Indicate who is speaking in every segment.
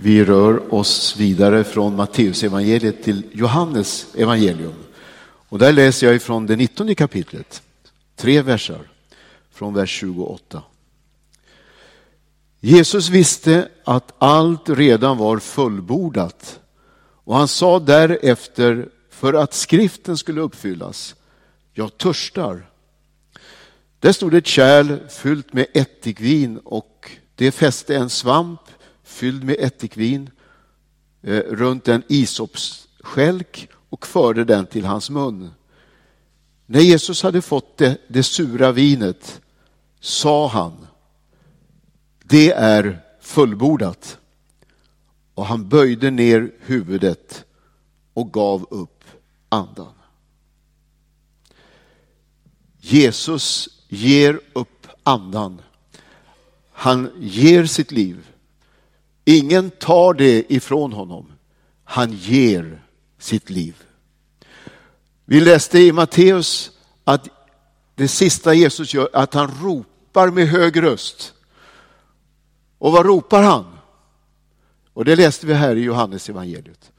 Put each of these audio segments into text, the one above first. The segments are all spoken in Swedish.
Speaker 1: Vi rör oss vidare från Matteus evangeliet till Johannes evangelium. Och där läser jag ifrån det 19 kapitlet, tre verser från vers 28. Jesus visste att allt redan var fullbordat och han sa därefter för att skriften skulle uppfyllas, jag törstar. Där stod ett kärl fyllt med ättikvin och det fäste en svamp fylld med ättikvin eh, runt en isopsskälk och förde den till hans mun. När Jesus hade fått det, det sura vinet sa han, det är fullbordat. Och han böjde ner huvudet och gav upp andan. Jesus ger upp andan. Han ger sitt liv. Ingen tar det ifrån honom. Han ger sitt liv. Vi läste i Matteus att det sista Jesus gör, att han ropar med hög röst. Och vad ropar han? Och det läste vi här i Johannes evangeliet.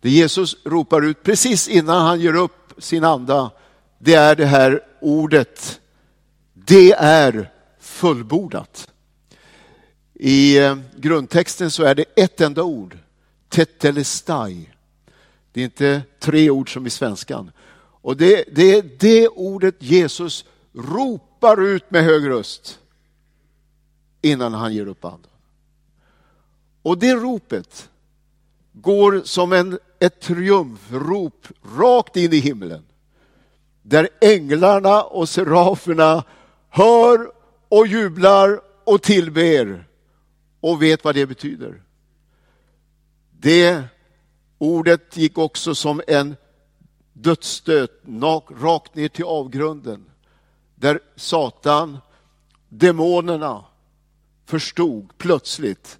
Speaker 1: Det Jesus ropar ut precis innan han ger upp sin anda, det är det här ordet. Det är fullbordat. I eh, grundtexten så är det ett enda ord, tetelestai. Det är inte tre ord som i svenskan. Och det, det är det ordet Jesus ropar ut med hög röst innan han ger upp andan. Och det ropet går som en, ett triumfrop rakt in i himlen. Där änglarna och seraferna hör och jublar och tillber och vet vad det betyder. Det ordet gick också som en dödsstöt rakt ner till avgrunden. Där Satan, demonerna, förstod plötsligt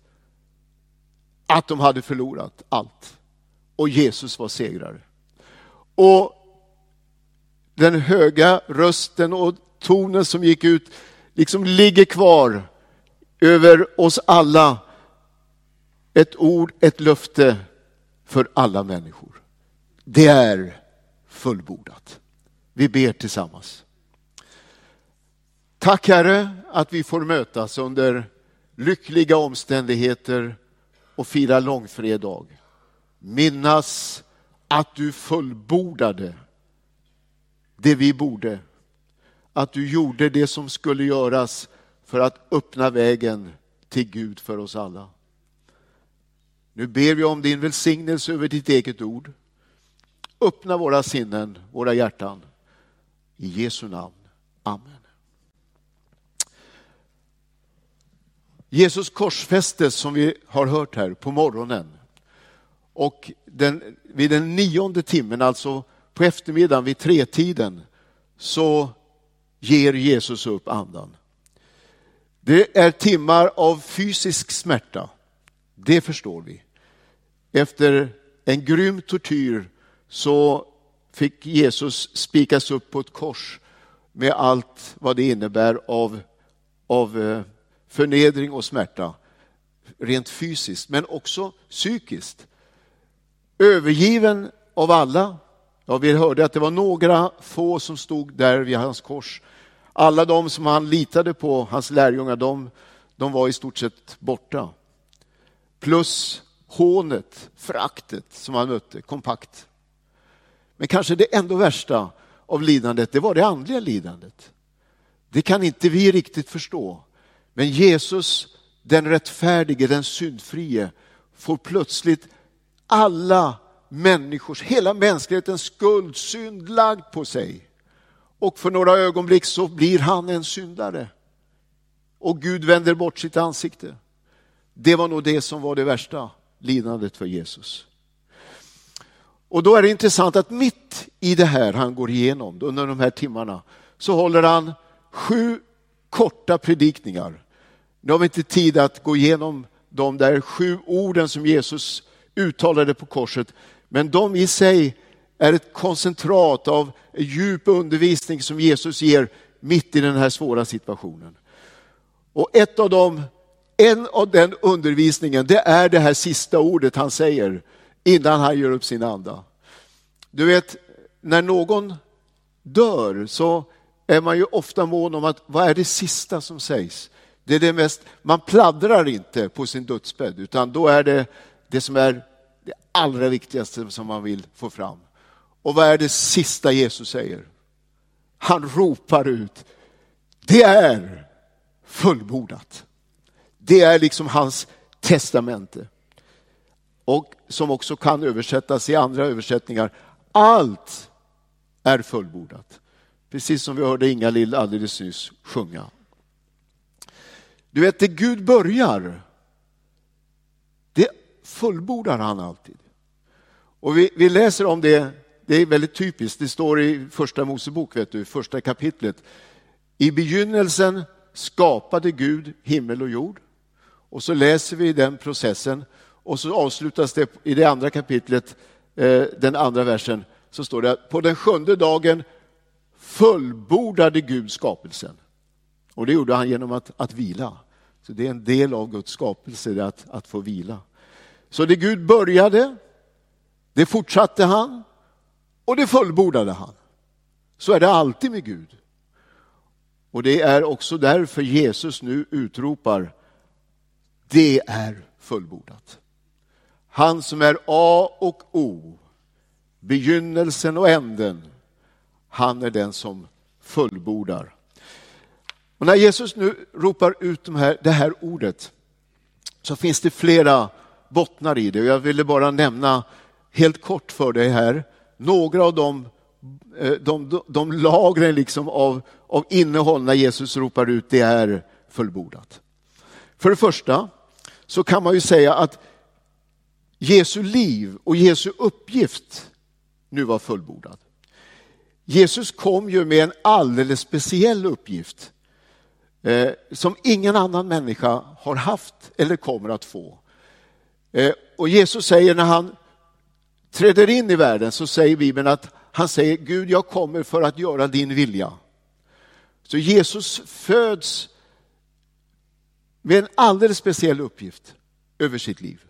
Speaker 1: att de hade förlorat allt. Och Jesus var segrare. Och den höga rösten och tonen som gick ut liksom ligger kvar över oss alla. Ett ord, ett löfte för alla människor. Det är fullbordat. Vi ber tillsammans. Tack Herre att vi får mötas under lyckliga omständigheter och fira långfredag. Minnas att du fullbordade det vi borde. Att du gjorde det som skulle göras för att öppna vägen till Gud för oss alla. Nu ber vi om din välsignelse över ditt eget ord. Öppna våra sinnen, våra hjärtan. I Jesu namn. Amen. Jesus korsfästes som vi har hört här på morgonen. Och den, vid den nionde timmen, alltså på eftermiddagen vid tretiden, så ger Jesus upp andan. Det är timmar av fysisk smärta. Det förstår vi. Efter en grym tortyr så fick Jesus spikas upp på ett kors med allt vad det innebär av, av eh, förnedring och smärta. Rent fysiskt, men också psykiskt. Övergiven av alla. Ja, vi hörde att det var några få som stod där vid hans kors. Alla de som han litade på, hans lärjungar, de, de var i stort sett borta. Plus hånet, föraktet som han mötte, kompakt. Men kanske det ändå värsta av lidandet, det var det andliga lidandet. Det kan inte vi riktigt förstå. Men Jesus, den rättfärdige, den syndfrie, får plötsligt alla människors, hela mänsklighetens skuld, synd lagd på sig. Och för några ögonblick så blir han en syndare. Och Gud vänder bort sitt ansikte. Det var nog det som var det värsta lidandet för Jesus. Och då är det intressant att mitt i det här han går igenom under de här timmarna så håller han sju korta predikningar. Nu har vi inte tid att gå igenom de där sju orden som Jesus uttalade på korset, men de i sig är ett koncentrat av djup undervisning som Jesus ger mitt i den här svåra situationen. Och ett av dem, en av den undervisningen, det är det här sista ordet han säger innan han gör upp sin anda. Du vet, när någon dör så är man ju ofta mån om att vad är det sista som sägs? Det är det mest, man pladdrar inte på sin dödsbädd, utan då är det det som är det allra viktigaste som man vill få fram. Och vad är det sista Jesus säger? Han ropar ut, det är fullbordat. Det är liksom hans testamente. Och som också kan översättas i andra översättningar. Allt är fullbordat. Precis som vi hörde Inga-Lill alldeles nyss sjunga. Du vet, det Gud börjar, det fullbordar han alltid. Och vi, vi läser om det, det är väldigt typiskt, det står i första Mosebok, vet du, första kapitlet. I begynnelsen skapade Gud himmel och jord. Och så läser vi den processen och så avslutas det i det andra kapitlet, eh, den andra versen, så står det att på den sjunde dagen fullbordade Gud skapelsen. Och det gjorde han genom att, att vila. Så det är en del av Guds skapelse, att, att få vila. Så det Gud började, det fortsatte han och det fullbordade han. Så är det alltid med Gud. Och det är också därför Jesus nu utropar, det är fullbordat. Han som är A och O, begynnelsen och änden, han är den som fullbordar. Och när Jesus nu ropar ut de här, det här ordet så finns det flera bottnar i det. Jag ville bara nämna helt kort för dig här några av eh, de, de, de lagren liksom av, av innehåll när Jesus ropar ut det är fullbordat. För det första så kan man ju säga att Jesu liv och Jesu uppgift nu var fullbordad. Jesus kom ju med en alldeles speciell uppgift eh, som ingen annan människa har haft eller kommer att få. Eh, och Jesus säger när han träder in i världen så säger Bibeln att han säger Gud jag kommer för att göra din vilja. Så Jesus föds med en alldeles speciell uppgift över sitt liv.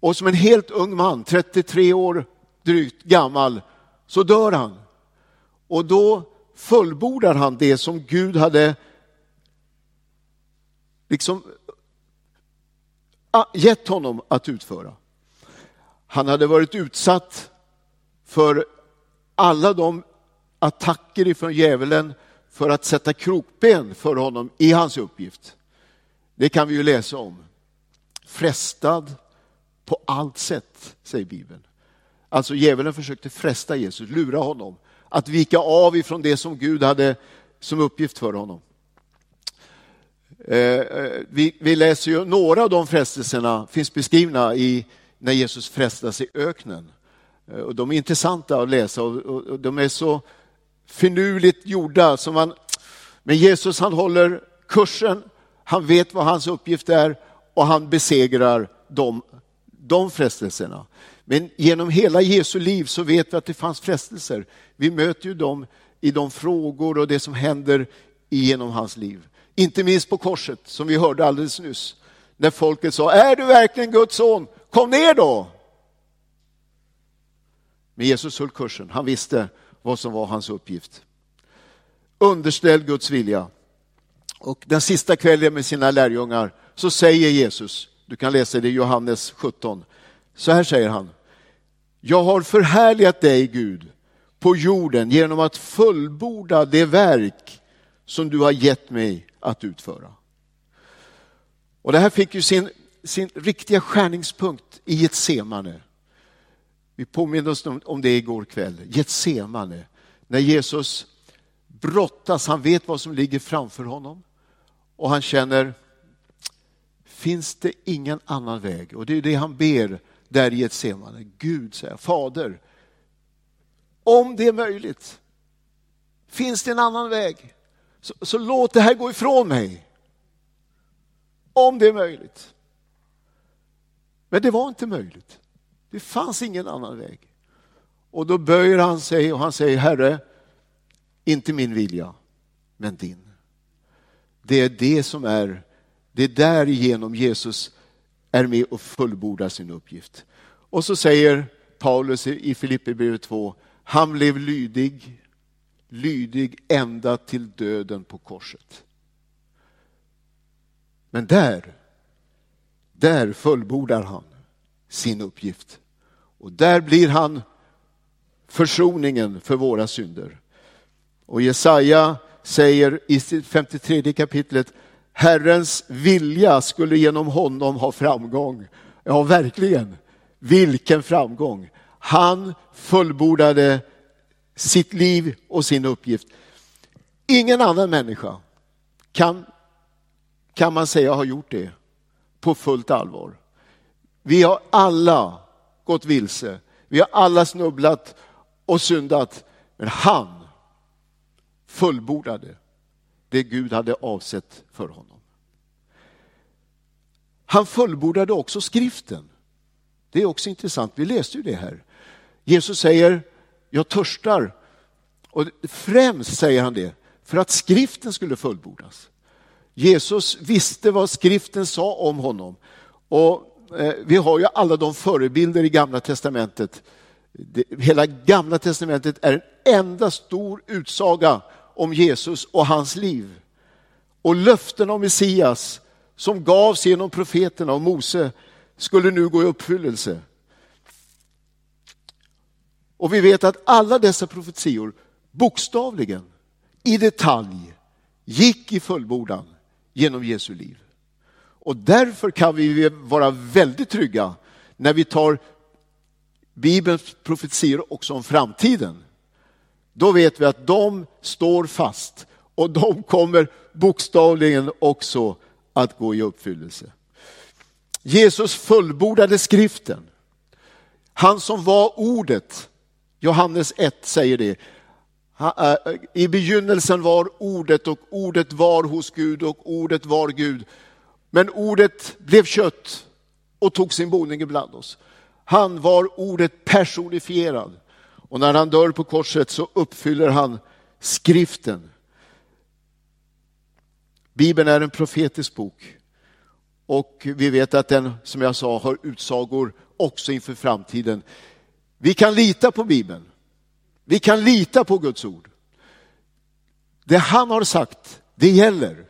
Speaker 1: Och som en helt ung man, 33 år drygt gammal, så dör han. Och då fullbordar han det som Gud hade liksom ah, gett honom att utföra. Han hade varit utsatt för alla de attacker ifrån djävulen för att sätta krokben för honom i hans uppgift. Det kan vi ju läsa om. Frestad på allt sätt, säger Bibeln. Alltså djävulen försökte fresta Jesus, lura honom att vika av ifrån det som Gud hade som uppgift för honom. Eh, eh, vi, läser ju några av de frestelserna finns beskrivna i när Jesus frestas i öknen. Eh, och de är intressanta att läsa och, och, och de är så finurligt gjorda. Som man, men Jesus han håller kursen, han vet vad hans uppgift är och han besegrar de, de frestelserna. Men genom hela Jesu liv så vet vi att det fanns frestelser. Vi möter ju dem i de frågor och det som händer genom hans liv. Inte minst på korset, som vi hörde alldeles nyss. När folket sa, är du verkligen Guds son? Kom ner då! Men Jesus höll kursen, han visste vad som var hans uppgift. Underställd Guds vilja. Och den sista kvällen med sina lärjungar så säger Jesus, du kan läsa det i Johannes 17, så här säger han, jag har förhärligat dig Gud på jorden genom att fullborda det verk som du har gett mig att utföra. Och det här fick ju sin, sin riktiga skärningspunkt i Getsemane. Vi påminner oss om det igår kväll, Getsemane, när Jesus brottas, han vet vad som ligger framför honom och han känner, finns det ingen annan väg? Och det är det han ber där i Getsemane. Gud, säger Fader, om det är möjligt, finns det en annan väg? Så, så låt det här gå ifrån mig. Om det är möjligt. Men det var inte möjligt. Det fanns ingen annan väg. Och då böjer han sig och han säger, Herre, inte min vilja, men din. Det är det som är Det är därigenom Jesus är med och fullbordar sin uppgift. Och så säger Paulus i Filipperbrevet 2, han blev lydig, lydig ända till döden på korset. Men där, där fullbordar han sin uppgift. Och där blir han försoningen för våra synder. Och Jesaja säger i 53 kapitlet, Herrens vilja skulle genom honom ha framgång. Ja, verkligen. Vilken framgång. Han fullbordade sitt liv och sin uppgift. Ingen annan människa kan, kan man säga har gjort det på fullt allvar. Vi har alla gått vilse. Vi har alla snubblat och syndat. Men han fullbordade det Gud hade avsett för honom. Han fullbordade också skriften. Det är också intressant, vi läste ju det här. Jesus säger, jag törstar. Och främst säger han det för att skriften skulle fullbordas. Jesus visste vad skriften sa om honom. Och eh, vi har ju alla de förebilder i gamla testamentet. hela gamla testamentet är en enda stor utsaga om Jesus och hans liv. Och löften om Messias som gavs genom profeterna och Mose skulle nu gå i uppfyllelse. Och vi vet att alla dessa profetior bokstavligen, i detalj, gick i fullbordan genom Jesu liv. Och därför kan vi vara väldigt trygga när vi tar Bibelns profetior också om framtiden. Då vet vi att de står fast och de kommer bokstavligen också att gå i uppfyllelse. Jesus fullbordade skriften. Han som var ordet, Johannes 1 säger det. Eh, I begynnelsen var ordet och ordet var hos Gud och ordet var Gud. Men ordet blev kött och tog sin boning ibland oss. Han var ordet personifierad. Och när han dör på korset så uppfyller han skriften. Bibeln är en profetisk bok. Och vi vet att den, som jag sa, har utsagor också inför framtiden. Vi kan lita på Bibeln. Vi kan lita på Guds ord. Det han har sagt, det gäller.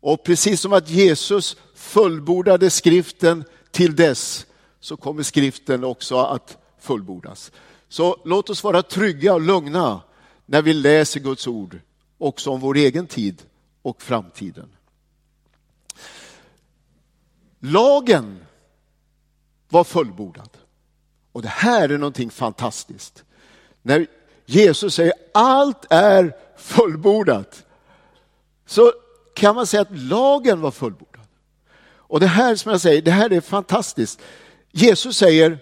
Speaker 1: Och precis som att Jesus fullbordade skriften till dess, så kommer skriften också att fullbordas. Så låt oss vara trygga och lugna när vi läser Guds ord, också om vår egen tid och framtiden. Lagen var fullbordad. Och det här är någonting fantastiskt. När Jesus säger allt är fullbordat, så kan man säga att lagen var fullbordad. Och det här som jag säger, det här är fantastiskt. Jesus säger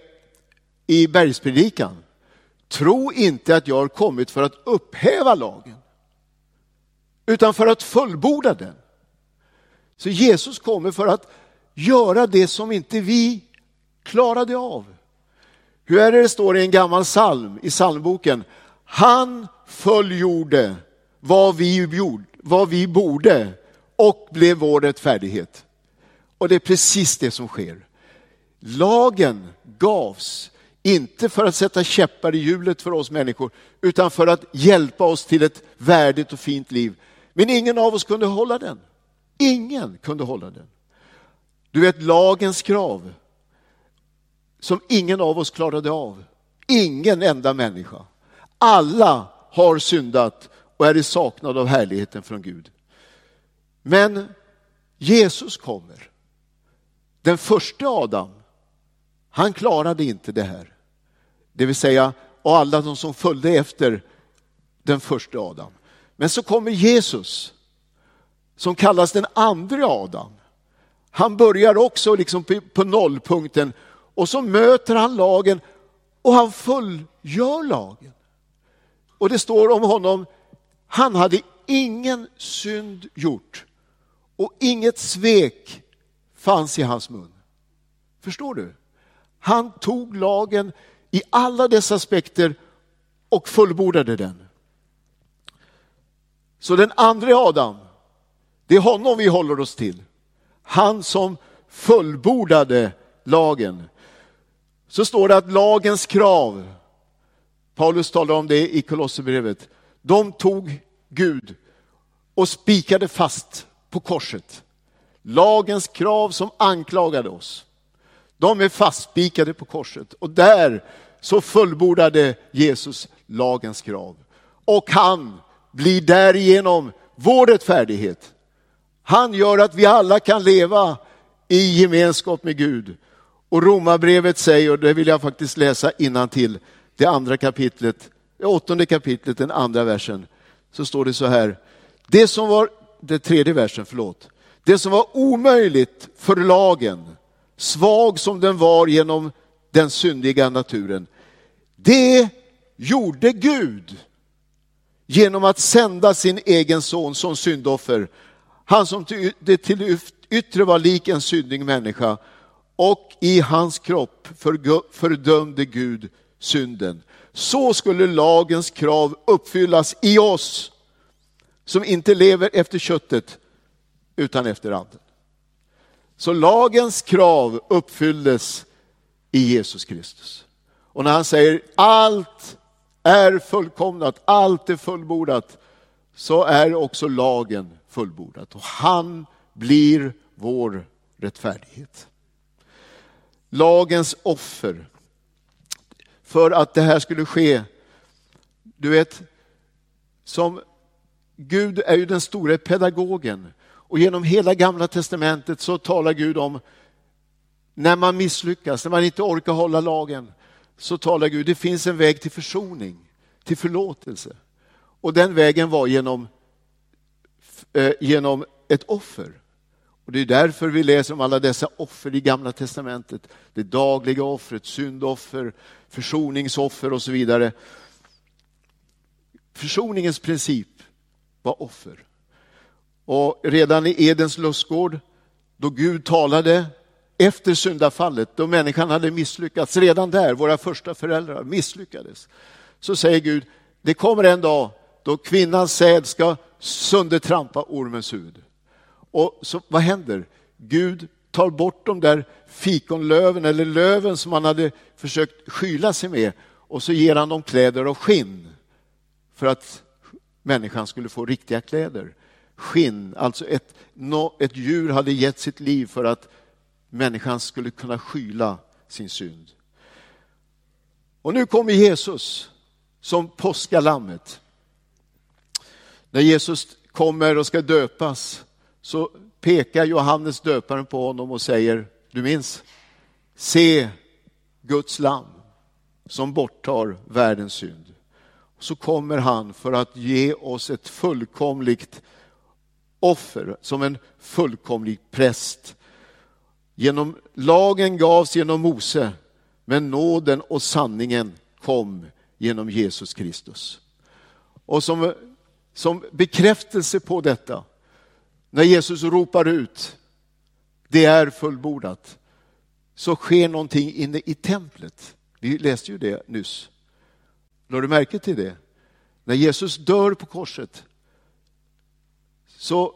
Speaker 1: i bergspredikan, tro inte att jag har kommit för att upphäva lagen, utan för att fullborda den. Så Jesus kommer för att göra det som inte vi klarade av. Hur är det det står i en gammal psalm i psalmboken? Han fullgjorde vad vi, gjorde, vad vi borde och blev vår rättfärdighet. Och det är precis det som sker. Lagen gavs inte för att sätta käppar i hjulet för oss människor, utan för att hjälpa oss till ett värdigt och fint liv. Men ingen av oss kunde hålla den. Ingen kunde hålla den. Du vet lagens krav som ingen av oss klarade av. Ingen enda människa. Alla har syndat och är i saknad av härligheten från Gud. Men Jesus kommer. Den första Adam, han klarade inte det här. Det vill säga, och alla de som följde efter den första Adam. Men så kommer Jesus, som kallas den andra Adam. Han börjar också liksom på nollpunkten och så möter han lagen och han fullgör lagen. Och det står om honom, han hade ingen synd gjort och inget svek fanns i hans mun. Förstår du? Han tog lagen i alla dess aspekter och fullbordade den. Så den andra Adam, det är honom vi håller oss till. Han som fullbordade lagen. Så står det att lagens krav, Paulus talar om det i Kolosserbrevet, de tog Gud och spikade fast på korset. Lagens krav som anklagade oss, de är fastspikade på korset. Och där så fullbordade Jesus lagens krav. Och han blir därigenom vår rättfärdighet. Han gör att vi alla kan leva i gemenskap med Gud. Och Romarbrevet säger, och det vill jag faktiskt läsa innan till det andra kapitlet, det åttonde kapitlet, den andra versen, så står det så här. Det som var, det tredje versen, förlåt. Det som var omöjligt för lagen, svag som den var genom den syndiga naturen, det gjorde Gud genom att sända sin egen son som syndoffer. Han som till det yttre var lik en syndig människa och i hans kropp fördömde Gud synden. Så skulle lagens krav uppfyllas i oss som inte lever efter köttet utan efter anden. Så lagens krav uppfylldes i Jesus Kristus. Och när han säger allt är fullkomnat, allt är fullbordat, så är också lagen fullbordat. Och han blir vår rättfärdighet. Lagens offer. För att det här skulle ske, du vet, som Gud är ju den stora pedagogen. Och genom hela gamla testamentet så talar Gud om när man misslyckas, när man inte orkar hålla lagen, så talar Gud, det finns en väg till försoning, till förlåtelse. Och den vägen var genom, eh, genom ett offer. Och Det är därför vi läser om alla dessa offer i Gamla Testamentet. Det dagliga offret, syndoffer, försoningsoffer och så vidare. Försoningens princip var offer. Och redan i Edens lustgård, då Gud talade efter syndafallet, då människan hade misslyckats, redan där, våra första föräldrar misslyckades, så säger Gud, det kommer en dag då kvinnans säd ska söndertrampa ormens huvud. Och så, vad händer? Gud tar bort de där fikonlöven eller löven som han hade försökt skyla sig med och så ger han dem kläder av skinn för att människan skulle få riktiga kläder. Skinn, alltså ett, ett djur hade gett sitt liv för att människan skulle kunna skyla sin synd. Och nu kommer Jesus som påskalammet. När Jesus kommer och ska döpas så pekar Johannes döparen på honom och säger, du minns, se Guds lam som borttar världens synd. Så kommer han för att ge oss ett fullkomligt offer, som en fullkomlig präst. Genom lagen gavs genom Mose, men nåden och sanningen kom genom Jesus Kristus. Och som, som bekräftelse på detta när Jesus ropar ut, det är fullbordat, så sker någonting inne i templet. Vi läste ju det nyss. Lade du märke till det? När Jesus dör på korset så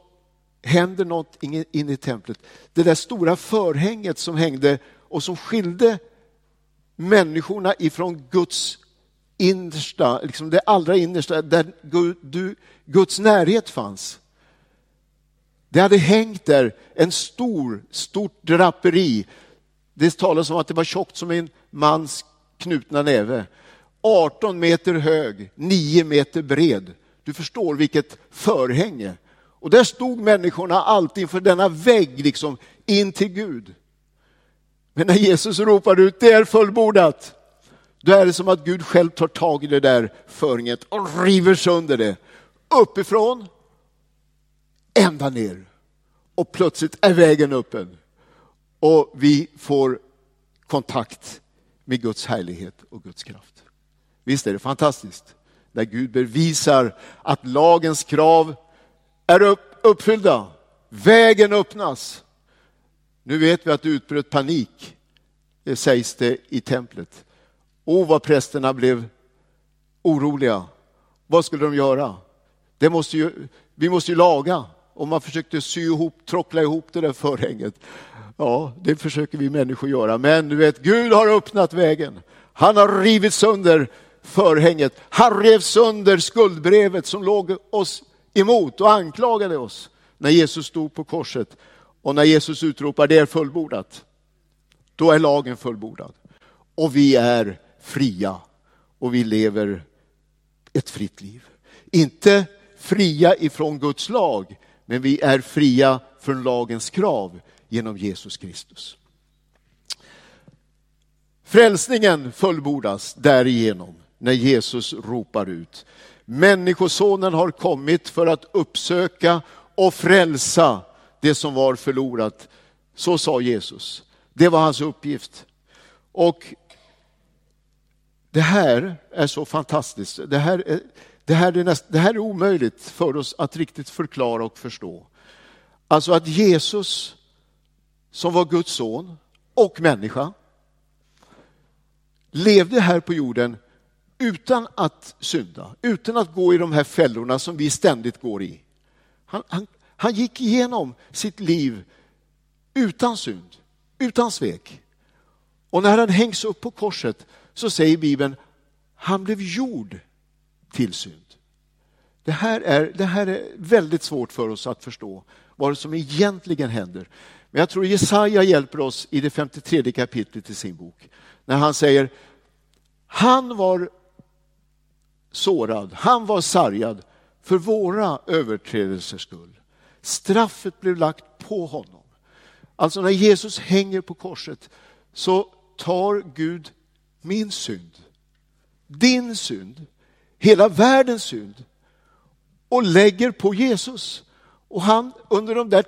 Speaker 1: händer något inne i templet. Det där stora förhänget som hängde och som skilde människorna ifrån Guds innersta, liksom det allra innersta, där Guds närhet fanns. Det hade hängt där en stor, stort draperi. Det talas om att det var tjockt som en mans knutna näve. 18 meter hög, 9 meter bred. Du förstår vilket förhänge. Och där stod människorna alltid inför denna vägg, liksom, in till Gud. Men när Jesus ropar ut, det är fullbordat, då är det som att Gud själv tar tag i det där förhänget och river sönder det. Uppifrån ända ner. Och plötsligt är vägen öppen. Och vi får kontakt med Guds härlighet och Guds kraft. Visst är det fantastiskt? När Gud bevisar att lagens krav är uppfyllda. Vägen öppnas. Nu vet vi att det utbröt panik, det sägs det i templet. O, vad prästerna blev oroliga. Vad skulle de göra? Det måste ju, vi måste ju laga och man försökte sy ihop, trockla ihop det där förhänget. Ja, det försöker vi människor göra, men du vet, Gud har öppnat vägen. Han har rivit sönder förhänget. Han rev sönder skuldbrevet som låg oss emot och anklagade oss när Jesus stod på korset. Och när Jesus utropar det är fullbordat, då är lagen fullbordad. Och vi är fria och vi lever ett fritt liv. Inte fria ifrån Guds lag, men vi är fria från lagens krav genom Jesus Kristus. Frälsningen fullbordas därigenom när Jesus ropar ut. Människosonen har kommit för att uppsöka och frälsa det som var förlorat. Så sa Jesus. Det var hans uppgift. Och det här är så fantastiskt. Det här är, det här är, näst, det här är omöjligt för oss att riktigt förklara och förstå. Alltså att Jesus, som var Guds son och människa, levde här på jorden utan att synda, utan att gå i de här fällorna som vi ständigt går i. Han, han, han gick igenom sitt liv utan synd, utan svek. Och när han hängs upp på korset så säger Bibeln, han blev gjord till synd. Det här, är, det här är väldigt svårt för oss att förstå vad som egentligen händer. Men jag tror Jesaja hjälper oss i det 53 kapitlet i sin bok. När han säger, han var sårad, han var sargad för våra överträdelsers skull. Straffet blev lagt på honom. Alltså när Jesus hänger på korset så tar Gud min synd, din synd, hela världens synd och lägger på Jesus. Och han under de där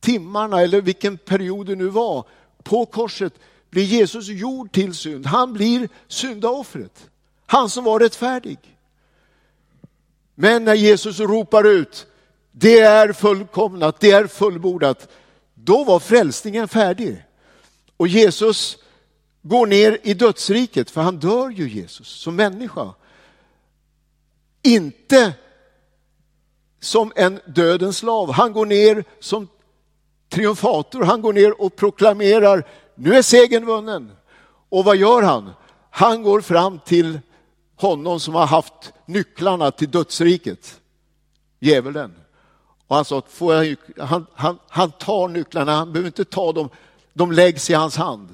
Speaker 1: timmarna, eller vilken period det nu var, på korset blir Jesus gjord till synd. Han blir syndaoffret. Han som var rättfärdig. Men när Jesus ropar ut, det är fullkomnat, det är fullbordat, då var frälsningen färdig. Och Jesus går ner i dödsriket, för han dör ju Jesus som människa. Inte som en dödens slav. Han går ner som triumfator, han går ner och proklamerar, nu är segern vunnen. Och vad gör han? Han går fram till honom som har haft nycklarna till dödsriket, djävulen. Och han sa, får jag, han, han, han tar nycklarna, han behöver inte ta dem, de läggs i hans hand.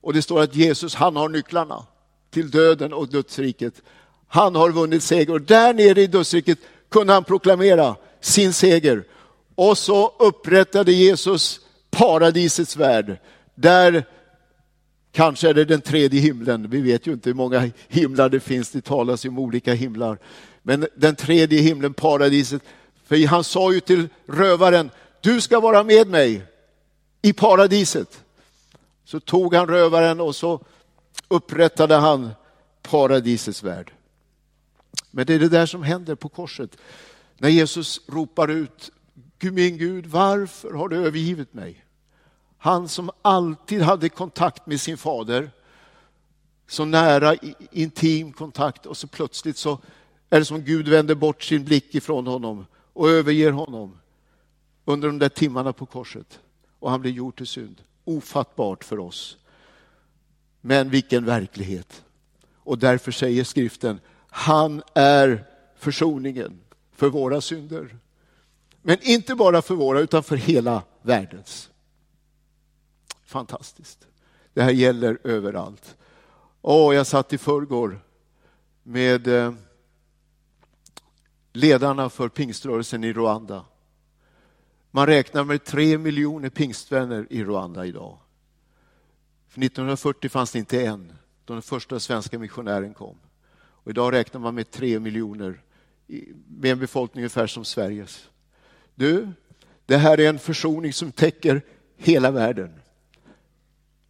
Speaker 1: Och det står att Jesus, han har nycklarna till döden och dödsriket. Han har vunnit seger och där nere i dödsriket kunde han proklamera sin seger. Och så upprättade Jesus paradisets värld, där Kanske är det den tredje himlen. Vi vet ju inte hur många himlar det finns. Det talas ju om olika himlar. Men den tredje himlen, paradiset. För han sa ju till rövaren, du ska vara med mig i paradiset. Så tog han rövaren och så upprättade han paradisets värld. Men det är det där som händer på korset. När Jesus ropar ut, min Gud, varför har du övergivit mig? Han som alltid hade kontakt med sin fader, så nära intim kontakt och så plötsligt så är det som Gud vänder bort sin blick ifrån honom och överger honom under de där timmarna på korset. Och han blir gjord till synd. Ofattbart för oss. Men vilken verklighet. Och därför säger skriften, han är försoningen för våra synder. Men inte bara för våra, utan för hela världens. Fantastiskt. Det här gäller överallt. Åh, jag satt i förrgår med eh, ledarna för pingströrelsen i Rwanda. Man räknar med tre miljoner pingstvänner i Rwanda idag. För 1940 fanns det inte en, då den första svenska missionären kom. Och idag räknar man med tre miljoner, med en befolkning ungefär som Sveriges. Du, det här är en försoning som täcker hela världen.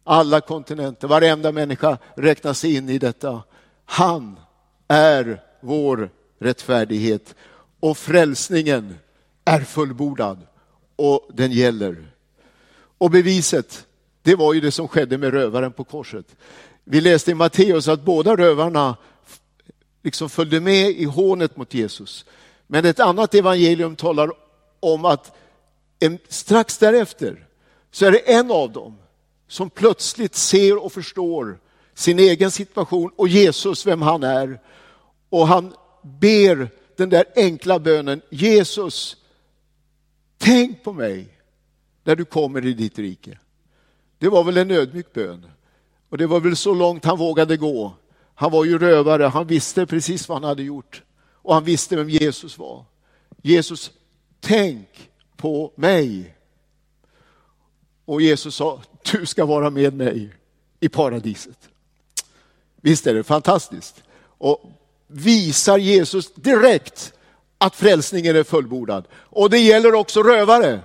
Speaker 1: Alla kontinenter, varenda människa räknas in i detta. Han är vår rättfärdighet och frälsningen är fullbordad och den gäller. Och beviset, det var ju det som skedde med rövaren på korset. Vi läste i Matteus att båda rövarna liksom följde med i hånet mot Jesus. Men ett annat evangelium talar om att en, strax därefter så är det en av dem som plötsligt ser och förstår sin egen situation och Jesus, vem han är. Och han ber den där enkla bönen, Jesus, tänk på mig när du kommer i ditt rike. Det var väl en ödmjuk bön. Och det var väl så långt han vågade gå. Han var ju rövare, han visste precis vad han hade gjort. Och han visste vem Jesus var. Jesus, tänk på mig. Och Jesus sa, du ska vara med mig i paradiset. Visst är det fantastiskt? Och visar Jesus direkt att frälsningen är fullbordad. Och det gäller också rövare.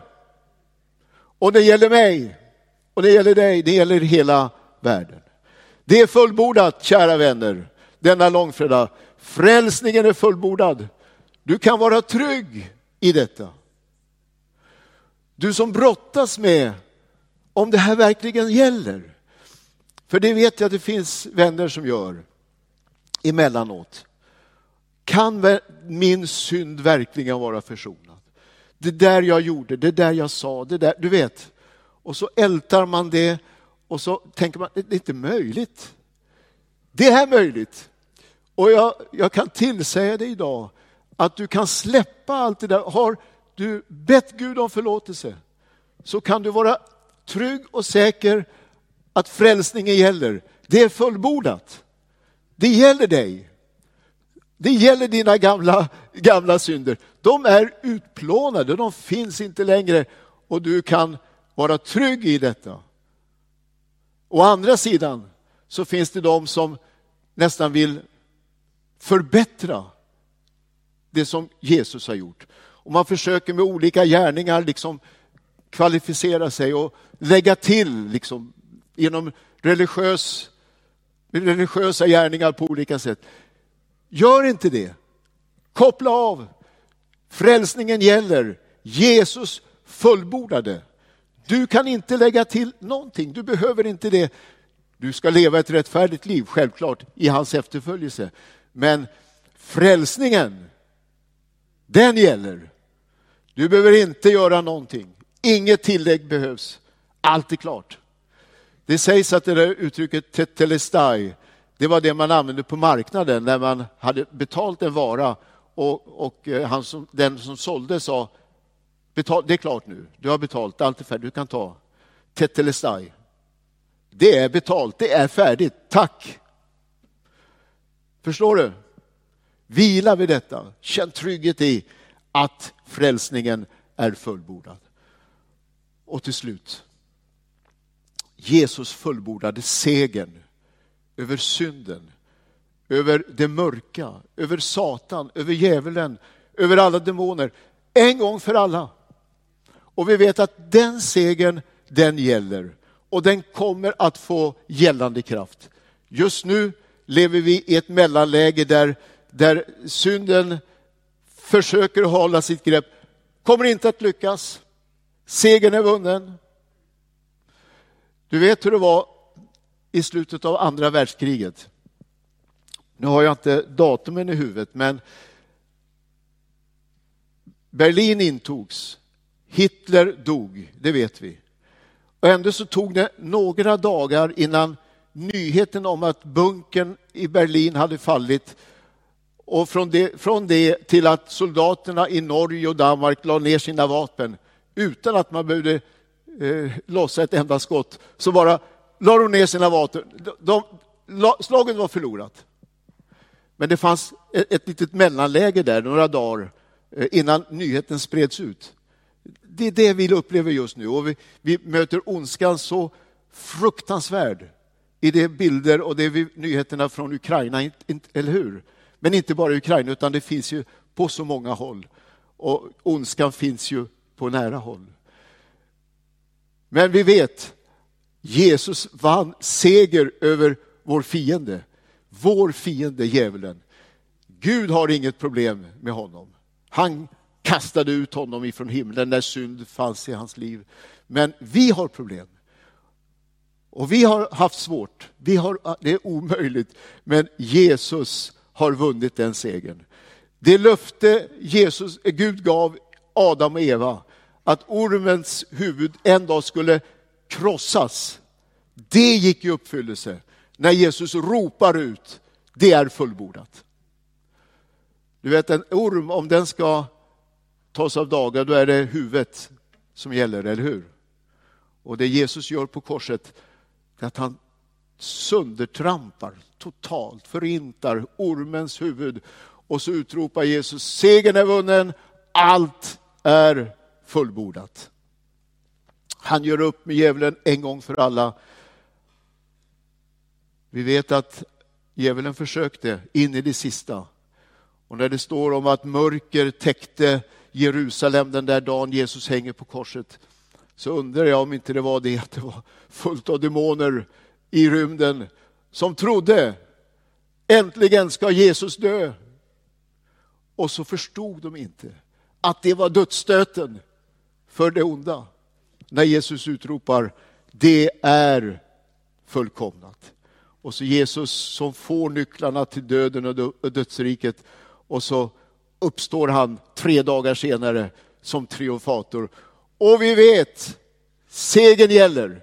Speaker 1: Och det gäller mig. Och det gäller dig. Det gäller hela världen. Det är fullbordat, kära vänner, denna långfredag. Frälsningen är fullbordad. Du kan vara trygg i detta. Du som brottas med om det här verkligen gäller. För det vet jag att det finns vänner som gör emellanåt. Kan min synd verkligen vara försonad? Det där jag gjorde, det där jag sa, det där, du vet. Och så ältar man det och så tänker man, det är inte möjligt. Det är möjligt. Och jag, jag kan tillsäga dig idag att du kan släppa allt det där. Har du bett Gud om förlåtelse så kan du vara trygg och säker att frälsningen gäller. Det är fullbordat. Det gäller dig. Det gäller dina gamla, gamla synder. De är utplånade, de finns inte längre och du kan vara trygg i detta. Å andra sidan så finns det de som nästan vill förbättra det som Jesus har gjort. Och man försöker med olika gärningar liksom kvalificera sig och lägga till liksom, genom religiös, religiösa gärningar på olika sätt. Gör inte det. Koppla av. Frälsningen gäller. Jesus fullbordade. Du kan inte lägga till någonting. Du behöver inte det. Du ska leva ett rättfärdigt liv, självklart, i hans efterföljelse. Men frälsningen, den gäller. Du behöver inte göra någonting. Inget tillägg behövs. Allt är klart. Det sägs att det där uttrycket tetelestai, det var det man använde på marknaden när man hade betalt en vara och, och eh, han som, den som sålde sa betal, det är klart nu, du har betalt, allt är färdigt, du kan ta. Tetelestai. Det är betalt, det är färdigt, tack. Förstår du? Vila vid detta, känn trygghet i att frälsningen är fullbordad. Och till slut, Jesus fullbordade segern över synden, över det mörka, över Satan, över djävulen, över alla demoner. En gång för alla. Och vi vet att den segern, den gäller. Och den kommer att få gällande kraft. Just nu lever vi i ett mellanläge där, där synden försöker hålla sitt grepp, kommer inte att lyckas. Segern är vunnen. Du vet hur det var i slutet av andra världskriget. Nu har jag inte datumen i huvudet, men Berlin intogs. Hitler dog, det vet vi. Och ändå så tog det några dagar innan nyheten om att bunkern i Berlin hade fallit och från det, från det till att soldaterna i Norge och Danmark la ner sina vapen utan att man behövde eh, lossa ett enda skott, så bara la de ner sina vapen. De, de, slaget var förlorat. Men det fanns ett, ett litet mellanläge där, några dagar eh, innan nyheten spreds ut. Det är det vi upplever just nu och vi, vi möter ondskan så fruktansvärd i de bilder och de nyheterna från Ukraina, eller hur? Men inte bara Ukraina, utan det finns ju på så många håll. Och ondskan finns ju på nära håll. Men vi vet, Jesus vann seger över vår fiende. Vår fiende djävulen. Gud har inget problem med honom. Han kastade ut honom ifrån himlen när synd fanns i hans liv. Men vi har problem. Och vi har haft svårt. Vi har, det är omöjligt. Men Jesus har vunnit den segern. Det löfte Jesus, Gud gav Adam och Eva, att ormens huvud en dag skulle krossas. Det gick i uppfyllelse när Jesus ropar ut, det är fullbordat. Du vet en orm, om den ska tas av dagar, då är det huvudet som gäller, eller hur? Och det Jesus gör på korset, är att han söndertrampar totalt, förintar ormens huvud. Och så utropar Jesus, segern är vunnen, allt är fullbordat. Han gör upp med djävulen en gång för alla. Vi vet att djävulen försökte in i det sista. Och när det står om att mörker täckte Jerusalem den där dagen Jesus hänger på korset, så undrar jag om inte det var det att det var fullt av demoner i rymden som trodde äntligen ska Jesus dö. Och så förstod de inte att det var dödsstöten för det onda. När Jesus utropar, det är fullkomnat. Och så Jesus som får nycklarna till döden och dödsriket och så uppstår han tre dagar senare som triumfator. Och vi vet, segern gäller.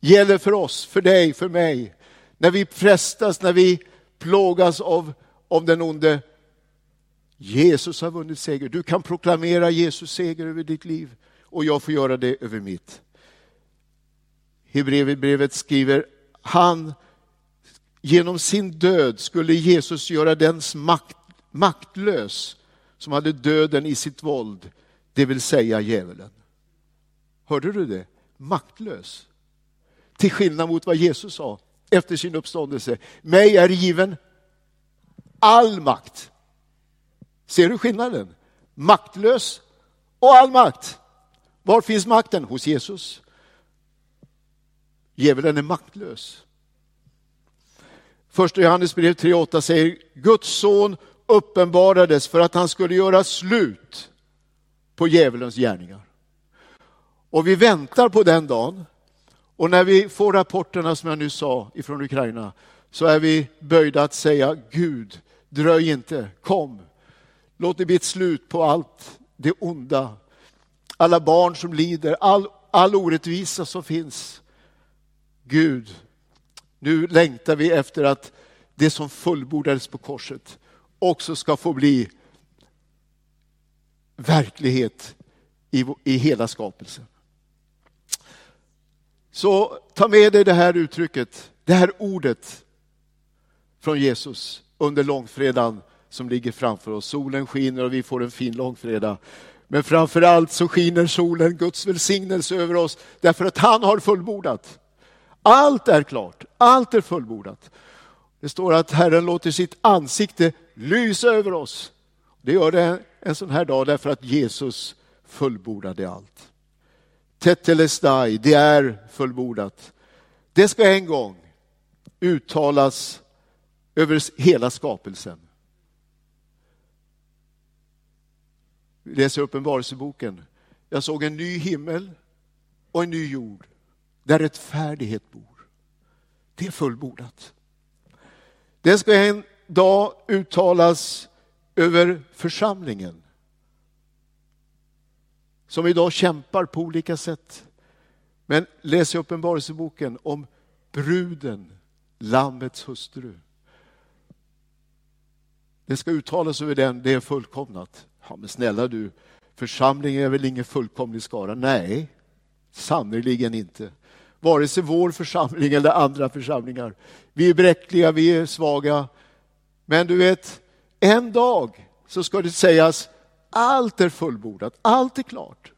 Speaker 1: Gäller för oss, för dig, för mig. När vi frestas, när vi plågas av, av den onde. Jesus har vunnit seger. Du kan proklamera Jesus seger över ditt liv och jag får göra det över mitt. Hebreerbrevet skriver, han genom sin död skulle Jesus göra dens makt, maktlös som hade döden i sitt våld, det vill säga djävulen. Hörde du det? Maktlös. Till skillnad mot vad Jesus sa efter sin uppståndelse. Mig är given all makt. Ser du skillnaden? Maktlös och all makt. Var finns makten? Hos Jesus. Djävulen är maktlös. Första Johannesbrev 3.8 säger Guds son uppenbarades för att han skulle göra slut på djävulens gärningar. Och vi väntar på den dagen. Och när vi får rapporterna som jag nyss sa ifrån Ukraina så är vi böjda att säga Gud, dröj inte, kom. Låt det bli ett slut på allt det onda. Alla barn som lider, all, all orättvisa som finns. Gud, nu längtar vi efter att det som fullbordades på korset också ska få bli verklighet i, i hela skapelsen. Så ta med dig det här uttrycket, det här ordet från Jesus under långfredagen som ligger framför oss. Solen skiner och vi får en fin långfredag. Men framför allt så skiner solen Guds välsignelse över oss därför att han har fullbordat. Allt är klart, allt är fullbordat. Det står att Herren låter sitt ansikte lysa över oss. Det gör det en sån här dag därför att Jesus fullbordade allt. Tetelestai, det är fullbordat. Det ska en gång uttalas över hela skapelsen. Vi läser Uppenbarelseboken. Jag såg en ny himmel och en ny jord där rättfärdighet bor. Det är fullbordat. Det ska en dag uttalas över församlingen som idag kämpar på olika sätt. Men läs i Uppenbarelseboken om bruden, Lammets hustru. Det ska uttalas över den, det är fullkomnat. Ja, men snälla du, församlingen är väl ingen fullkomlig skara? Nej, sannerligen inte vare sig vår församling eller andra församlingar. Vi är bräckliga, vi är svaga. Men du vet, en dag så ska det sägas allt är fullbordat, allt är klart.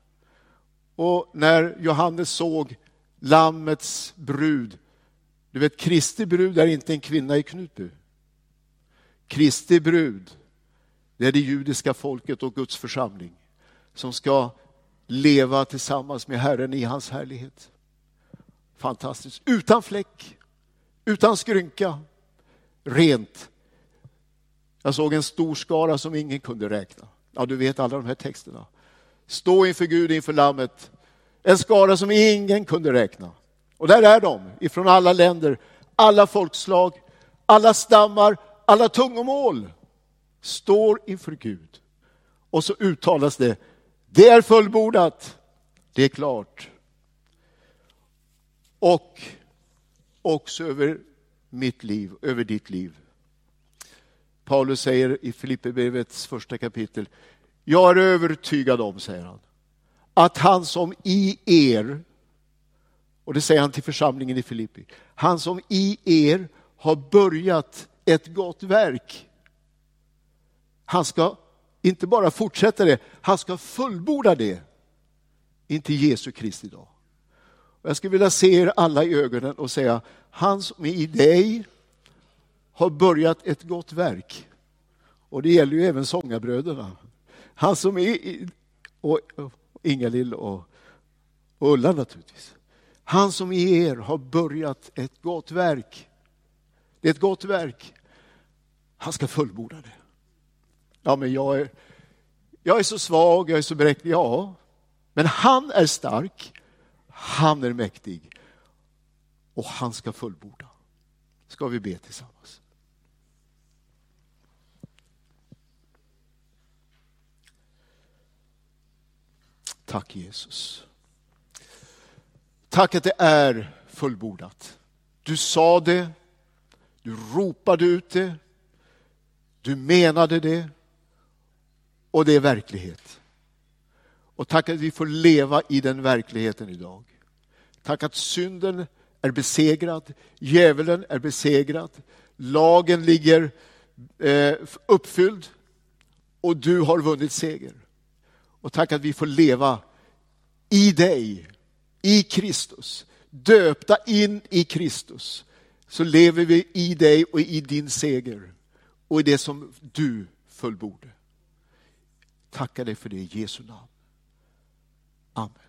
Speaker 1: Och när Johannes såg Lammets brud, du vet Kristi brud är inte en kvinna i Knutby. Kristi brud, det är det judiska folket och Guds församling som ska leva tillsammans med Herren i hans härlighet. Fantastiskt. Utan fläck, utan skrynka, rent. Jag såg en stor skara som ingen kunde räkna. Ja, du vet alla de här texterna. Stå inför Gud, inför Lammet. En skara som ingen kunde räkna. Och där är de, ifrån alla länder, alla folkslag, alla stammar, alla tungomål. Står inför Gud Och så uttalas det, det är fullbordat, det är klart. Och också över mitt liv, över ditt liv. Paulus säger i Filipperbrevets första kapitel, jag är övertygad om, säger han, att han som i er, och det säger han till församlingen i Filippi, han som i er har börjat ett gott verk. Han ska inte bara fortsätta det, han ska fullborda det intill Jesu Kristi dag. Jag skulle vilja se er alla i ögonen och säga, han som i dig har börjat ett gott verk. Och det gäller ju även sångarbröderna. Han som är, och, Ingalill och, och Ulla naturligtvis. Han som i er har börjat ett gott verk. Det är ett gott verk. Han ska fullborda det. Ja, men jag är, jag är så svag, jag är så bräcklig. Ja, men han är stark. Han är mäktig. Och han ska fullborda. Ska vi be tillsammans? Tack Jesus. Tack att det är fullbordat. Du sa det, du ropade ut det, du menade det och det är verklighet. Och tack att vi får leva i den verkligheten idag. Tack att synden är besegrad, djävulen är besegrad, lagen ligger eh, uppfylld och du har vunnit seger. Och tack att vi får leva i dig, i Kristus, döpta in i Kristus. Så lever vi i dig och i din seger och i det som du fullbordade. Tackar dig för det i Jesu namn. Amen.